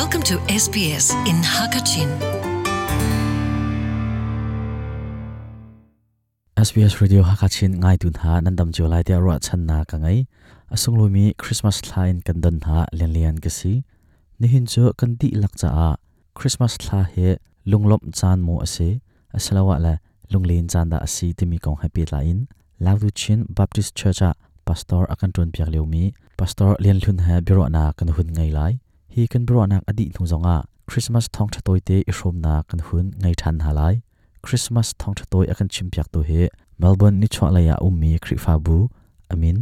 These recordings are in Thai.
Welcome to SBS in Hakachin. SBS Radio Hakachin ngai tun ha nandam chu lai tia ro chan na ka ngai asung lo mi Christmas Line kan don ha len lian ka si ni hin cho kan ti lak cha a Christmas thla he lunglom chan mo ase asalawa la lunglen chan da asi ti mi kong happy lain Lavdu Chin Baptist Church a pastor akan tun piak leu pastor lian lhun ha biro na kan hun ngai lai hi kan bro nak adi thung zonga christmas thong tha toi te i shom na kan hun ngai than halai christmas thong tha toi akan chimpiak to he melbourne ni chwa la ya ummi khri fa bu amin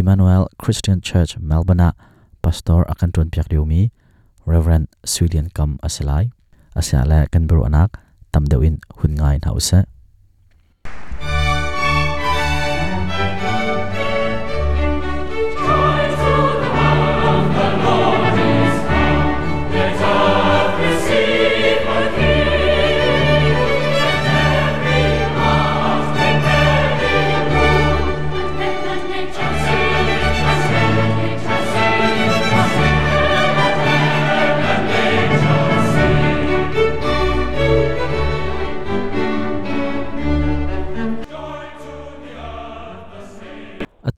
emmanuel christian church melbourne pastor akan ton piak riumi reverend swilian kam aselai asya la kan bro anak tam deuin hun ngai na usa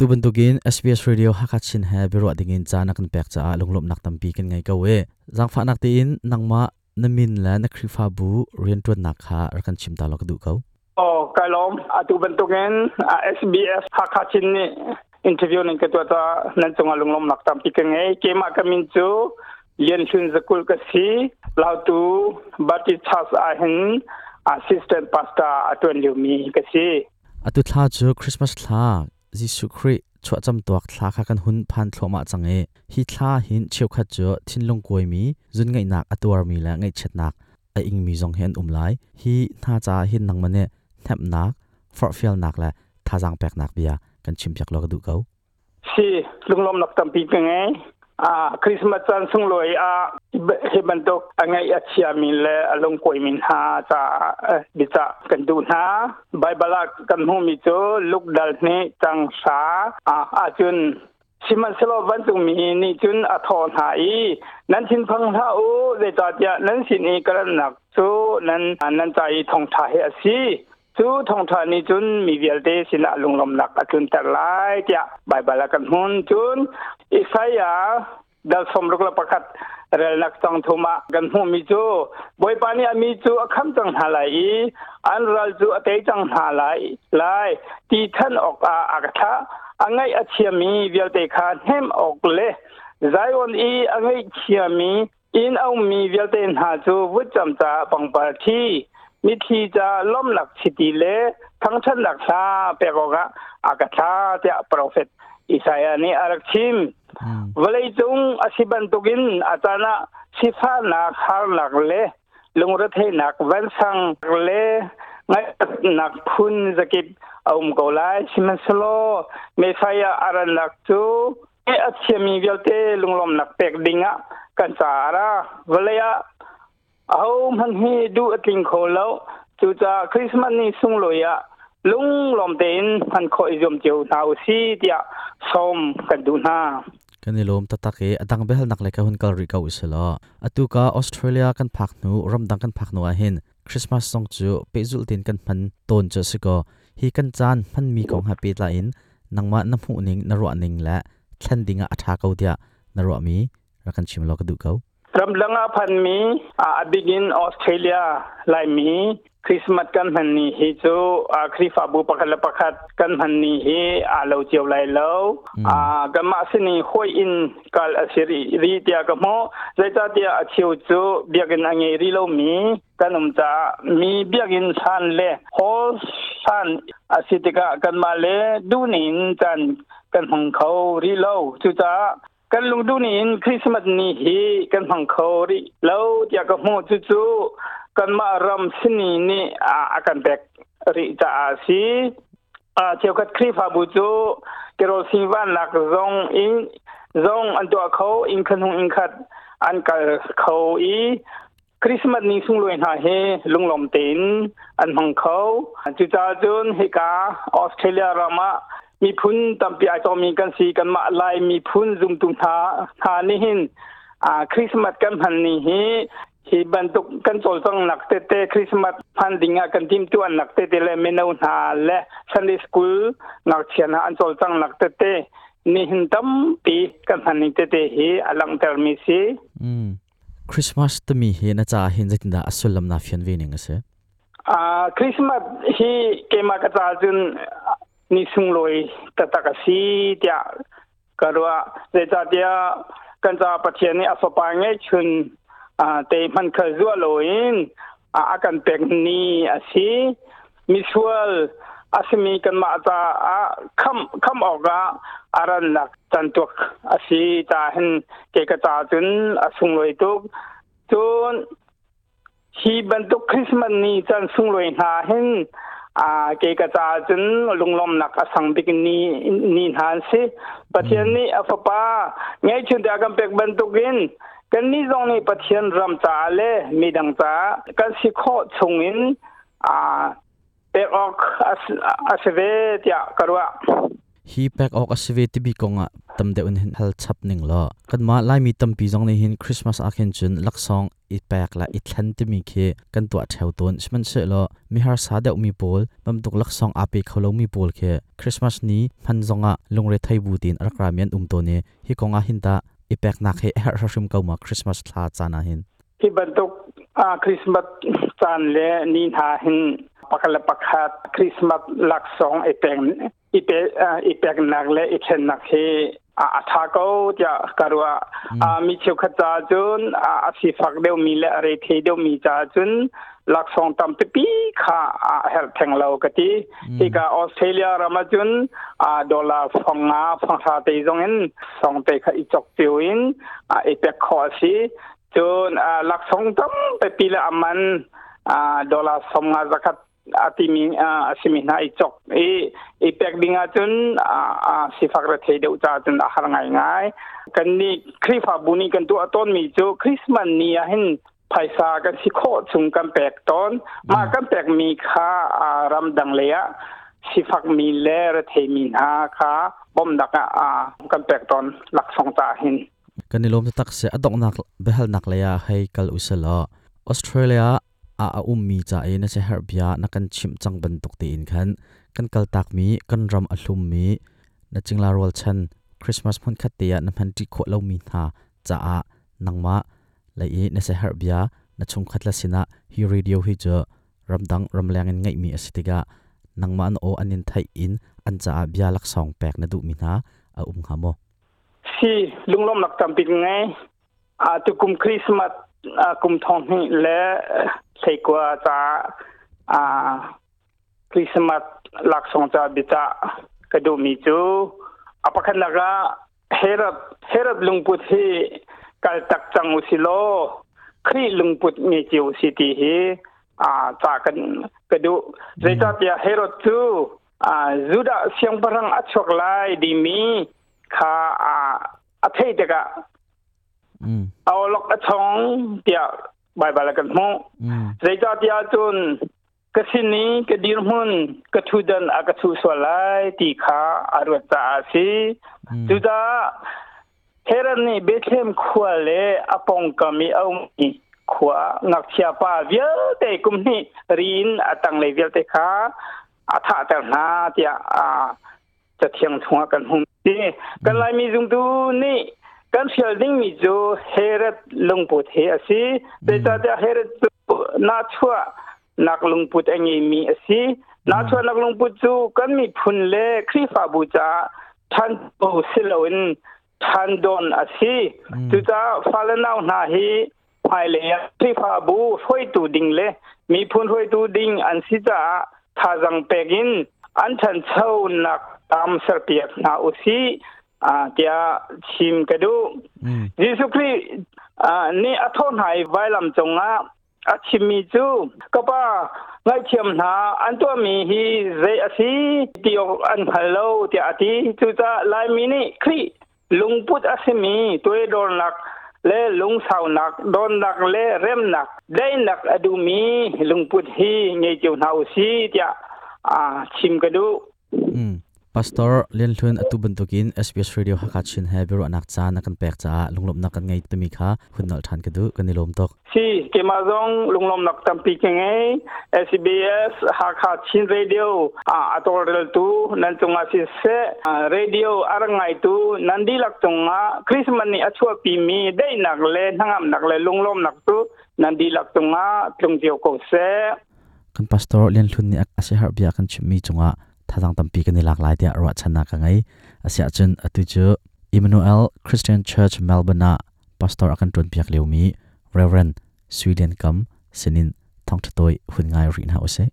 tu bun tugin SBS radio hakat sin ha biro dingin chana kan pek cha longlop nak tampi kan ngai kawe zang fa nak te in nangma namin la na khri fa bu rian tu nak kha ar kan chim ta lok du kau o kalom atu bun tugin SBS hakat sin ni interview ning ka tu ta nan chunga longlom nak tampi kan ngai ke ma ka min chu yen chun zakul ka si lau tu bati chas a hin assistant pastor atwen lumi ka si atu thla chu christmas thla Jisu Christ chua cham tuak thla kha kan hun phan thloma change hi thla hin cheu kha chu thinlong koi mi jun ngai nak atuar mi la ngai chet nak a ing mi jong hen um lai hi tha cha hin nang mane thap nak for feel nak la tha jang pek nak bia kan chim pek lo ka du kau si lunglom nak tam pi ka ngai อาคริสต์มาสันสุงลอยอาเฮบันตกอันไงอัชยามินเลอลงควยมินหาจะบิจักันดูนะใบบลักกันหูมิจูลุกดัลนี่จังสาอาอาจุนชิมันสโลวันตุมีนี่จุนอัทอนหายนั้นชินพังท้าอูเดจอดยะนั้นชินอีกระนักจูนั้นนั้นใจทองทาเฮอีสู้ทองทานี่จุนมีเวลเตสินะลุงลมหนักอจุนตะลายจะบาบาลกันหุนจุนอิสายาดัลสมรุกละประกัดเรลักตังทุมากันหุมิจูบอยปานี่มีจูอคัมจังหาไาลอันรัลจูอเตจังหาไายลายตีท่านออกอาอักทะอังไงอเชียมีเวลเตคานเฮมออกเลไซออนอีอังไงเชียมีอินเอามีเวลเตนหาจูวุจำจาปังปาที่มิทีจะล้มหลักสิติเลทั้งชั้นหลักษาเปกอกะอากาศาเตะโปรเฟตอิสายานีอารักชิมวลัยตงอสิบันตุกินอาจารน์สิฟานักฮาหลักเลลงรถให้นักวันสังเลไงนักพุนสกิบอามกอลายชิมันสโลเม่ใย่อารันลักจูเออัชมีเวลเตลงลมนักเปกดิงะกันสาระวลาเอามันให้ดูอติงโคแล้วจูจาคริสต์มาสนี่สุงลอยอะลุงลอมเต็นพันคอยยมเจ้าดาวซีเดียสมกันดูนากันนิลมตะตักันดังเบลนักเลกหุ่นกอลริกาอุสละอตุกาออสเตรเลียกันพักนูรำดังกันพักนูอเห็นคริสต์มาสส่งจูเปจุลตินกันพันตนจะสิกอฮีกันจานพันมีของฮับปี้ไลน์นังมาน้ำหูนิงนรวนิงและทันดิงอาทากเอาเดียนรวมีรักกันชิมลอกดูเขา ramlanga phan mi a begin australia lai mi christmas kan han ni hi chu a khri fa bu pakhat la pakhat kan han ni hi a lo cheu lai lo a ka ma sini hoi in kal asiri ri tia ka mo zai ta tia a cheu chu biakin ange ri lo mi kanum ta mi biakin san le ho san asitika kan ma le du nin tan kan hong khau ri lo chu ta กันลุงดูนี่คริสต์มาสนี่ฮีกันฟังเขาดิแล้วอยากกมบโจุจูกันมารมสนีนี่อาการแบกริจาอซีอาเชียวกับคริฟาบุจูเกโรซงวันหลักซองอินซองอันตัวเขาอินคันหงอินขัดอันกับเขาอีคริสต์มาสนี่สุงลอยหาเฮลุงลมตินอันฟังเขาจุจาจุนเฮกาออสเตรเลียรามามีพุนต้มปีอายตอมีกันสีกันมาลายมีพุนซุ่มตุ้มทาทานี่หินอ่าคริสต์มาสกันพันนี่ฮีฮีบันตุกกันโจลต้องหนักเตเตคริสต์มาสพันดิงากันทิมตัวหนักเตเตเลเมนูนาและซันดิสกูลหนักเชียนอันโจลต้องหนักเตเตนี่หินตั้มปีกันพันนี่เตเตฮีอลังเตอร์มีสีอืมคริสต์มาสตมีเฮนะจ้าเห็นจะกินดาอสุลมนาฟิันเวนิงเสอ่าคริสต์มาสฮีเกมากระจาจุนนิสุงลอยตะตะกสีเดียก็รู้ว่าเรจาเดียกันจะปัจเจเนอสปางเงชุนอ่าแต่มันเคยรั่วลอยอนอาการแปลกนี้อาศัยมิชวลอาศัยมีกันมาตาอาคำคำออกอารันลักจันทุกอาศัยจาเห็นเกิดกระตานอาสุงลอยตุกจนที่บรรทุกคริสต์มาสนี้จันสุงลอยหาเห็นอ่าเกกะจาจุนลุงลมนักอสังบิกนีนีนันสิปัจจัยนี้อฟปาไงชุนดากัมเป็กบรรทุกินกันนี่รงนี้ปัจจัยรำจ้าเลยมีดังจากันสิโคชงินอ่าเป็กออกอสเวตยกรัวฮีเป็กออกอสเวติบิกงะตำเดอุนเฮลชับนิงลอกันมาไลมีตำปีตรงนี่หินคริสต์มาสอาเคนจุนลักซอง i pek la i thlan ti mi khe kan tua theu ton sman se lo mi har sa deuh mi pol bam tuk lak song api kholo mi pol khe christmas ni phan zonga lungre thai bu tin arkra mian um to ne hi konga hin ta i pek na khe her hrim kauma christmas thla chana hin ki ban tuk a christmas chan le ni ha hin pakala pakhat christmas lak song i pek i pek i pek nak le i thlen nak he อาทากูจะกรัวมีเชื่อขจาจุนอาสิฟักเดียวมีเละไรเทเดียวมีจาจุนลักสองตัติปีค่ะเฮลททงเรากติที่กาออสเตรเลียรามาจุนอาดอลลาร์ฟังงาฟังทาเตยจงเงินสองเตค่ะอีจกจิวินอาเอเปกคอสีจนลักสองตั้มปีละมันอาดอลลาร์สองงาจักัด ati mi asimina ichok e e pek dinga chun a sifak ra thei de ucha chun a har ngai ngai kan ni khri fa buni kan tu aton mi chu christmas ni a hin phaisa kan si kho chung kan pek ton ma kan pek mi kha a ram dang le ya sifak mi le ra thei mi na kha bom da ka a kan pek ton lak song cha hin kan ni lom tak se adok nak behal nak le ya hai kal usala australia อาอุ้มมีจ่าเอ็นเชอรบียนักกันชิมจังบรรทุกตีนขันกันกัลตักมีกันรำอัลุมมีนักจิงลาโรลชันคริสต์มาสพุ่นขัดเตียนั่กพันที่ขวดเลมีนาจ่าหนังมาเลยะอีนเชอร์บียนั่กชงขัดลักษณะฮิริเดียวฮิจูรำดังรำแรงเงยมีอสิติกาหนังมาอันโออันยินไทยอินอันจ่าเบียลักสองแปกนั่ดูมีนาอุ้มหามอสิลุงล้มหลักจำปิดไงอาตุกุมคริสต์มาสกุมทองนี่และสิกว่าจะอ่าคริสต์มาสลักษสงจะบิตะกระดูมิจูอพักันละกะเฮรับเฮรับลุงพุทธิกัลตักจังอุสิโลคริลุงพุทธิจิวสิติฮีอ่าจากันกระดูเรจัตยาเฮรับจูอ่าจุดะเสียงพรังอัจฉริยดีมีข้าอ่าอธิเดกะเอาล็อกอชงเดียวบายบายกันหมดเรจอดยาจุนกสินี้กดีรมุนกทุดันอากทุสวลายตีขาอรุตาสีจุดาเทรนี่เบชเมขวเลอปองกมีเอามีขวางักเชียปาเวียลเตกุมนี่รีนอตังเลเวียลเตขาอธาเตร์นาเตอยจะเที่ยงทวงกันหุ่นี่กันลามีจุงดูนี่กันเชลดิ้งมีจูเฮเรตลงพุ่ดเฮสิต่จ้าเดเฮเรตจูนาชัวนักลงพุ่ดเองมีสินาชัวนักลงพุ่ดจูกันมีพุนเล่คริฟาบูจ้าทันตุสิลวินทันโดนสิจูจ้าฟาเลนาวนาฮีไปเลียคริฟาบูช่วยตูดิงเล่มีพุนช่วยตูดิงอันสิจ้าท่าจังเปกินอันทันเซ่านักตามเสพียนาอุสิอาจะชิมกันดูยิสุคีิอ่านี่อัฐนัยไว้ลำจงอ่ะอาชิมีจูก็ป่าง่ายเชื่อมหาอันตัวมีฮีเจอสีเดียวอันฮัลโหลเดียดีจูจะลายมินิคริลุงพุทธอสิมี ตัวโดนหนัก เล่ลุงสาวหนักโดนหนักเล่เริ่มหนัก ได้หนักอดุมีลุงพุทธฮีไงเจ้าหน้าอุศีเดียอ่า ชิมกันดู pastor lian thun atuban tokin sbs radio hakat shin he biro anak cha na kan pek cha lunglom na kan ngai tumi kha hunnal than ka du kanilom tok si kemazong lunglom nak tam pi ke ngai sbs hakat shin radio a atol rel tu nan tunga si se radio arangai tu nandi lak tunga christmas ni achwa pi mi dei nak le nangam nak le lunglom nak tu nandi lak tunga tlung jiu ko se kan pastor lian thun ni ase har bia kan chimi chunga thadang tampi kan ilak lai tia ro chana ka ngai asia chun atu chu Emmanuel Christian Church Melbourne pastor akan tun piak leumi Reverend Sweden kam sinin thong thatoi hun ngai rin ha ose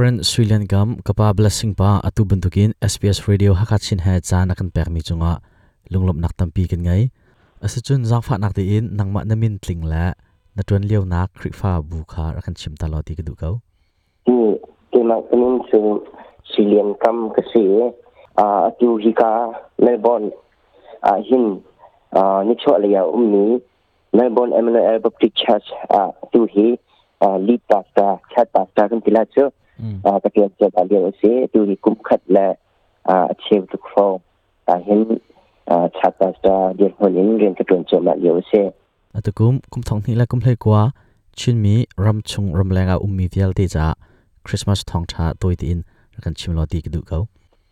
Reverend Suilian Gam kapa blessing pa atu bentukin SPS Radio h a k a t s i n h a i cha nakan p e r mi chunga lunglop nak tampi kin ngai asachun zangfa nak te in nangma namin tling la na tuen leo na k r i fa bu kha rakan chim ta lo ti k i du kau ni ke na k u n i n chu Suilian Gam ka si a atu hi ka Melbourne a hin a ni chwa le ya umni Melbourne Emmanuel Baptist Church a tu hi a lead pastor, chat pastor kan tila chu ตรเรียมจะาเรียนเสดูดีกุมขัดและเชฟทุกฟองตาเห็นชาตาสตเดียนหัวเลี้ยงเรียนกระเกีจะบาเรียนเสตะกุมกุมทองที่ละกุ้มเลยกว่าชินมีรำชงรำแรงอาอุ้มมีเดียลตีจ้าคริสต์มาสทองชาตัวอีนกันชิมลอดีกันดูเขา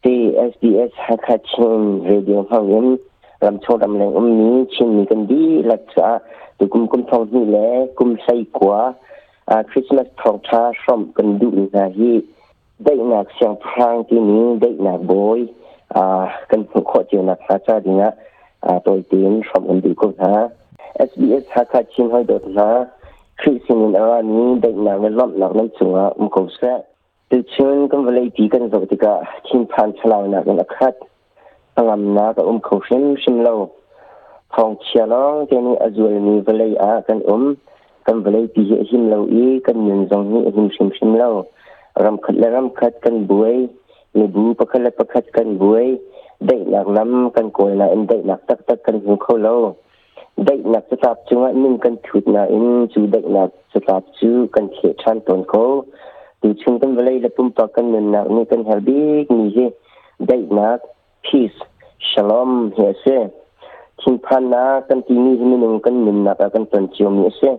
ที่ SBS ฮักชิมเรียนหเขาเห็นรำชงรำแรงอุ้มมีชินมีกันดีลักษาตะกุมกุมทองนี่แหละกุมใส่กว่าอาคริสต์มาสทองชาสมกันดูนะฮีได้หนักเสียงพรางที่นี้ได้หนักบอยอ่ากันขอเจียวนักะเจ้าดีนะอ่าตัวเตีนสมกันดูก็ฮะ SBS ฮักชิมให้ดดนะคริสต์มาสอันนี้ได้หนักในรอบหนักนั้นจังอ่ะมุกเสะตื่นเช้ากันเวลาตีกันสกติกาชินพันฉลาวนักนักขัดพลังนักอุ้มเขาชิมชิมเราของเชียร์ร้องเจนี่อจวยมีเวลากันอุ้มกันเปลยที่เห็นเราอีกันยังจังหนี้มุมชิมชิมเรารำคัดรำคัดกันบุ้ยในบูปะคัดปะคัดกันบุ้ยได้หนักน้ำกันโกยนะได้หนักตักตักกันหิวเขาเราได้หนักสตาบจังหวะนึงกันถุดนะอินจูได้หนักสตาบจูกันเขียนชั้นตนเขาดูชิมกันเปลยละปุ่มตะกันเงินหนักนี่กันเฮลบีกนี่เหี้ได้หนักพี a ช e s ล a มเฮีเซ่ชิ้งพันนะกันที่นี่ที่นี่งกันเงินหนักกันตนเชียวมีเสีย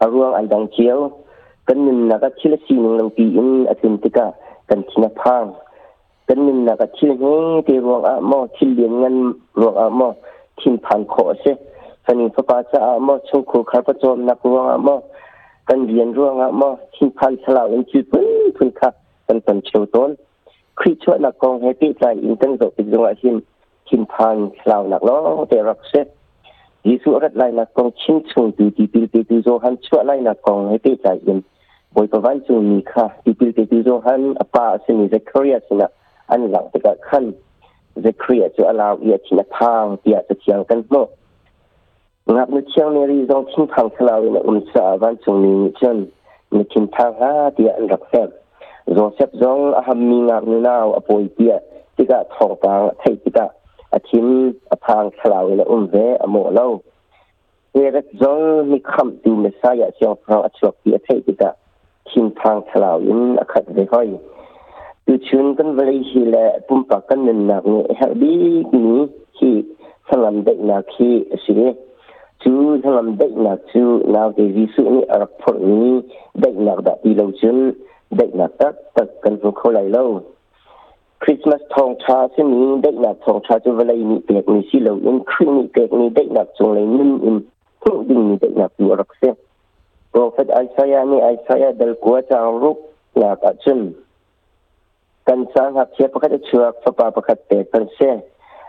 อารวงอันดังเชียวกันนินนักชิลสีน่งลงปีอินอัตินติกากันชินพังกันนินนักชิลเ้งเทรวงอาโมชิลเลียงเงินรวงอาโมทิมผ่านขอเสียฟันิพปาจะอาโมชงคูคาประจมนักรวงอาโมกันเรียนรวงอาโมทิมผ่านสลาอินจุดปุ้นพุ่นค่ะกันตันเชียวต้นคริชวนักกองเฮปิใจอินตันงตปินจงหวะชินทิมผ่านสลาวนักล้อเตรักเสยิสุรัดไลนักกองชิงชงดูดีปิลเตตูโซฮันชั่วไลนักกองให้เตใจเย็นบอยริวันจูมีค่ะดีปิลเตตูโซฮันอปาสินิเซคเรียสินะอันหลังจะกขั้นเซคเรียจะลาวเอียชินะทางเตียจะเทียงกันโนงับมือเชียงในรีจงชิ้งทางขลาวในอุมสาวันจูมีเช่นในชิ้งทางฮะเตียอันรักแซ่บโซเซบจงอหมีงับในนาวอปอยเตียีิกะทองลางไทยติกะอทิมอพางคลาวและอุ้มเวอโมเลวเวรักจงมีคำดูเมสายาเชียงพรางอัจฉริยะเทติดะทิมพางคลาวอินอคัดเวค้อยดูชุนกันวรีฮีและปุ่มปากกันนันนักเนี่ยเฮาดีนี้ที่สลัมเด็กนักทีสิจูสลัมเด็กนักจูนาวเดวิสุนี่อรพบนี้เด็กนักดับดีเราุนเด็กนักตักตักกันพวกเขาไหลเล่าคริสต์มาสทองชาเช่นนี้ได้หนักทองชาจะเวลานี้เด็ดมีสิเหลวเงินขึ้นมีเด็ดมีได้หนักจงเลยนิ่งอินผูกดึงมีได้หนักอยู่รักเสียงโปรเฟตไอซายาเนี่ยไอซายาเดลกัวจางรุกหนักอัดชนกันสร้างหักเชียบประคติเชือกฟ้าปาประคติเตะกันเสียง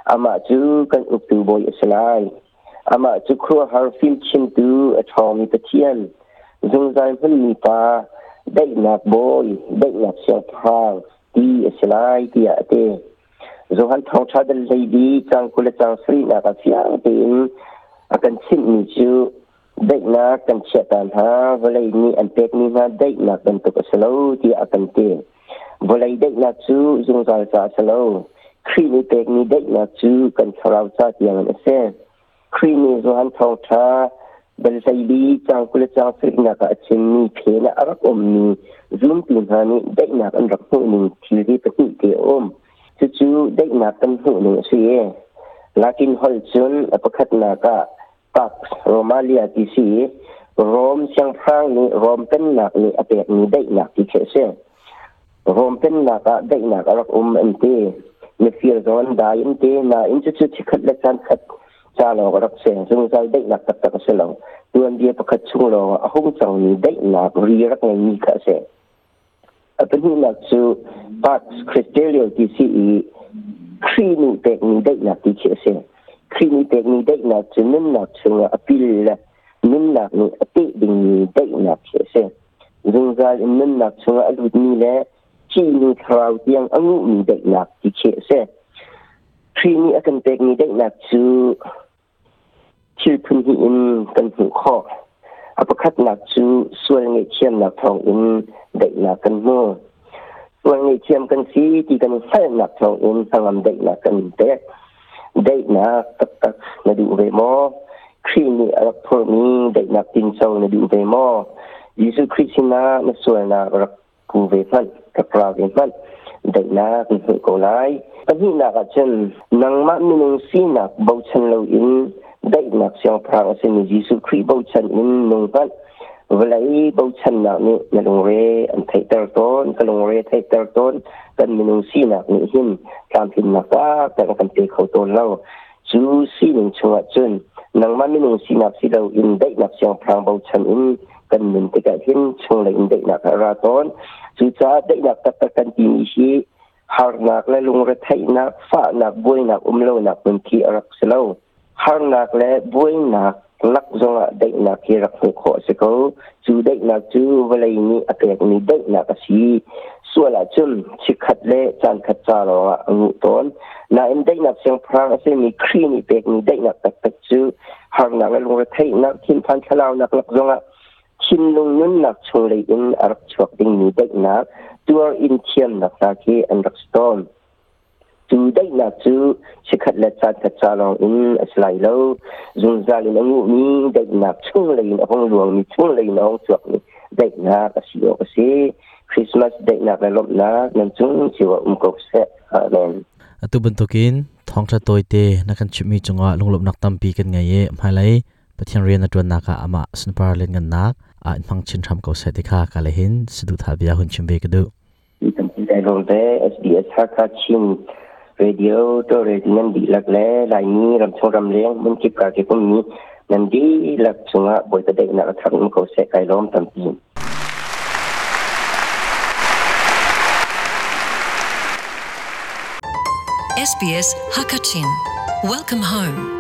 อามาจูกันอุตูโบยอสลายอามาจูครัวฮาร์ฟิลชินดูอัทองมิตเทียนจงใจเพื่อมีตาได้หนักโบยได้หนักเชียงพางตีอิสลามที่อาเต้ zohan ท่องชาดลีดีจังคุลจังสรีนักฟังเป็นอาการชินมิจูได้นักกัรเชตันาะวันนี้อันเป็นนี้นาเด็กนักกันตุกสโลที่อาการเต้วันนีเด็กนักจู z o จัลจัสโลครีมีเป็นนี้ไดกนักจู้การชาวราชที่อย่างนั้นเองครีมี้ zohan ท่องชาดลีดีจังคุลจังสรีนักอาชินมีเพนอารมณ์มีซูมปีนฮานี่ได้หนักอันรักผู้หนึ่งที่วิตตุ้เกี่ยวอมชื่อชืได้หนักตั้งผู้หนึ่งเสียลากินฮอลซุนอภิคตนาก้าปักโรมาเลียกิสีรอมเชียงพางนี่รอมเป็นหนักนี่อเปียนี่ได้หนักที่เชเช่รอมเป็นหนักอ่ได้หนักอันรักอมอันตีมีฟิลโซนได้อันตีน่าอินชื่อชื่ที่ขัดเล็กันขัดชาโลกรักเสียงซึ่งใจได้หนักตัดตัดเสียงตัวเดียประคตชุโลอกอ่ะห้องจังนี่ได้หนักรีรักในนี้ค่ะเสียง apabila su bat kriterial di si krinu tekni dek na di che se krinu tekni dek na chu nim na chu apil la nim na ni ate ding ni dek na che se zungal nim na chu alut ni le chi ni thrau tiang angu ni dek na di che se krinu akan tekni dek na chu chi pun hi in kan hu kho apakat na chu sual nge chiam na thong in dek na kan mo tuang ni chiam kan si ti kan sai na chong in sang am dek na kan dek dek na tak tak na du ve mo kri ni a por mi dek na tin chong na du ve mo yesu kristina na so na ra ku ve phan ka pra ve phan dek na kan hu ko lai pa ni na ka chen nang ma mi nung si na bau chen lo in dek na xiang pra ka se ni yesu kri bau chen in nung phan เวลาอีบูชันนักนี่นั่งเรืออันไทเติร์ตตอนก็นลงเรือไทเติร์ตตอนกันมินุสีหนักนี่หินตามพินหนักก็แต่งกันเปเขาต้นเราจูสีหนึ่งชวจุนนังมันมินุสีหนักสีเราอินเดหนักเสียงพรางบูชันอินกันมินติกับหินชงเลยอินเดหนักราต้นจูจ้าเดหนักตะตะกันทีนี้ชีฮาร์นักและลงเรือไทนักฝ่านักบุยนักอุ้มเลวหนักมันที่อรักเสล่าฮาร์นักและบุยนักลักซงเด็กนักที่รักนุขอสิเขาจูเด็กนักจูเวลานี้อาเกียนี้เด็กนักสีส่วนละจุนชิขัดเล่จันคัดจารอะงูตอนนาเอ็มได้นักเสียงพรางเสีมีครีมีเป็กมีได้นักตักตักจูหางนักลงไปไทยนักทิมพันขลาวนักลักซงอ่ะชินลงนุ่นนักชงเลยอินอรักชวกดิ้งมีได้นักตัวอินเทียมนักตาเกอันรักสตอม tu đây là tu chỉ khát lệ cha thật cha lòng in lại lâu dùng ra lên ông ngụ mi đây là chung lên ông luồng mi chung lên ông chuộc mi đây là cái gì cái gì Christmas đây là cái lộn là nên chúng chỉ vào um cốc sẽ amen tu bên tu kín thong cha tôi tê na kan chụp mi chung à lung lộn nặc tâm pi cái ngày em hai lấy bất thiên riêng là tuần nạc à mà sun par lên ngân nạc à mang chín trăm cốc sẽ đi khá cả lấy hin sự du thà bia hun chim bê cái du. Hãy subscribe cho kênh Ghiền Mì Gõ Để เรดิโอตัวเรดินันดีหลักแล้ลายนี้รำชงรำเลี้ยงมันคิดกาเก็บพวกนี้นันดีหลักสงะบอยตะเด็กนักทักมันเขาเสกไกล้อมตามทีนเอสบีเอสฮักกาชิน welcome home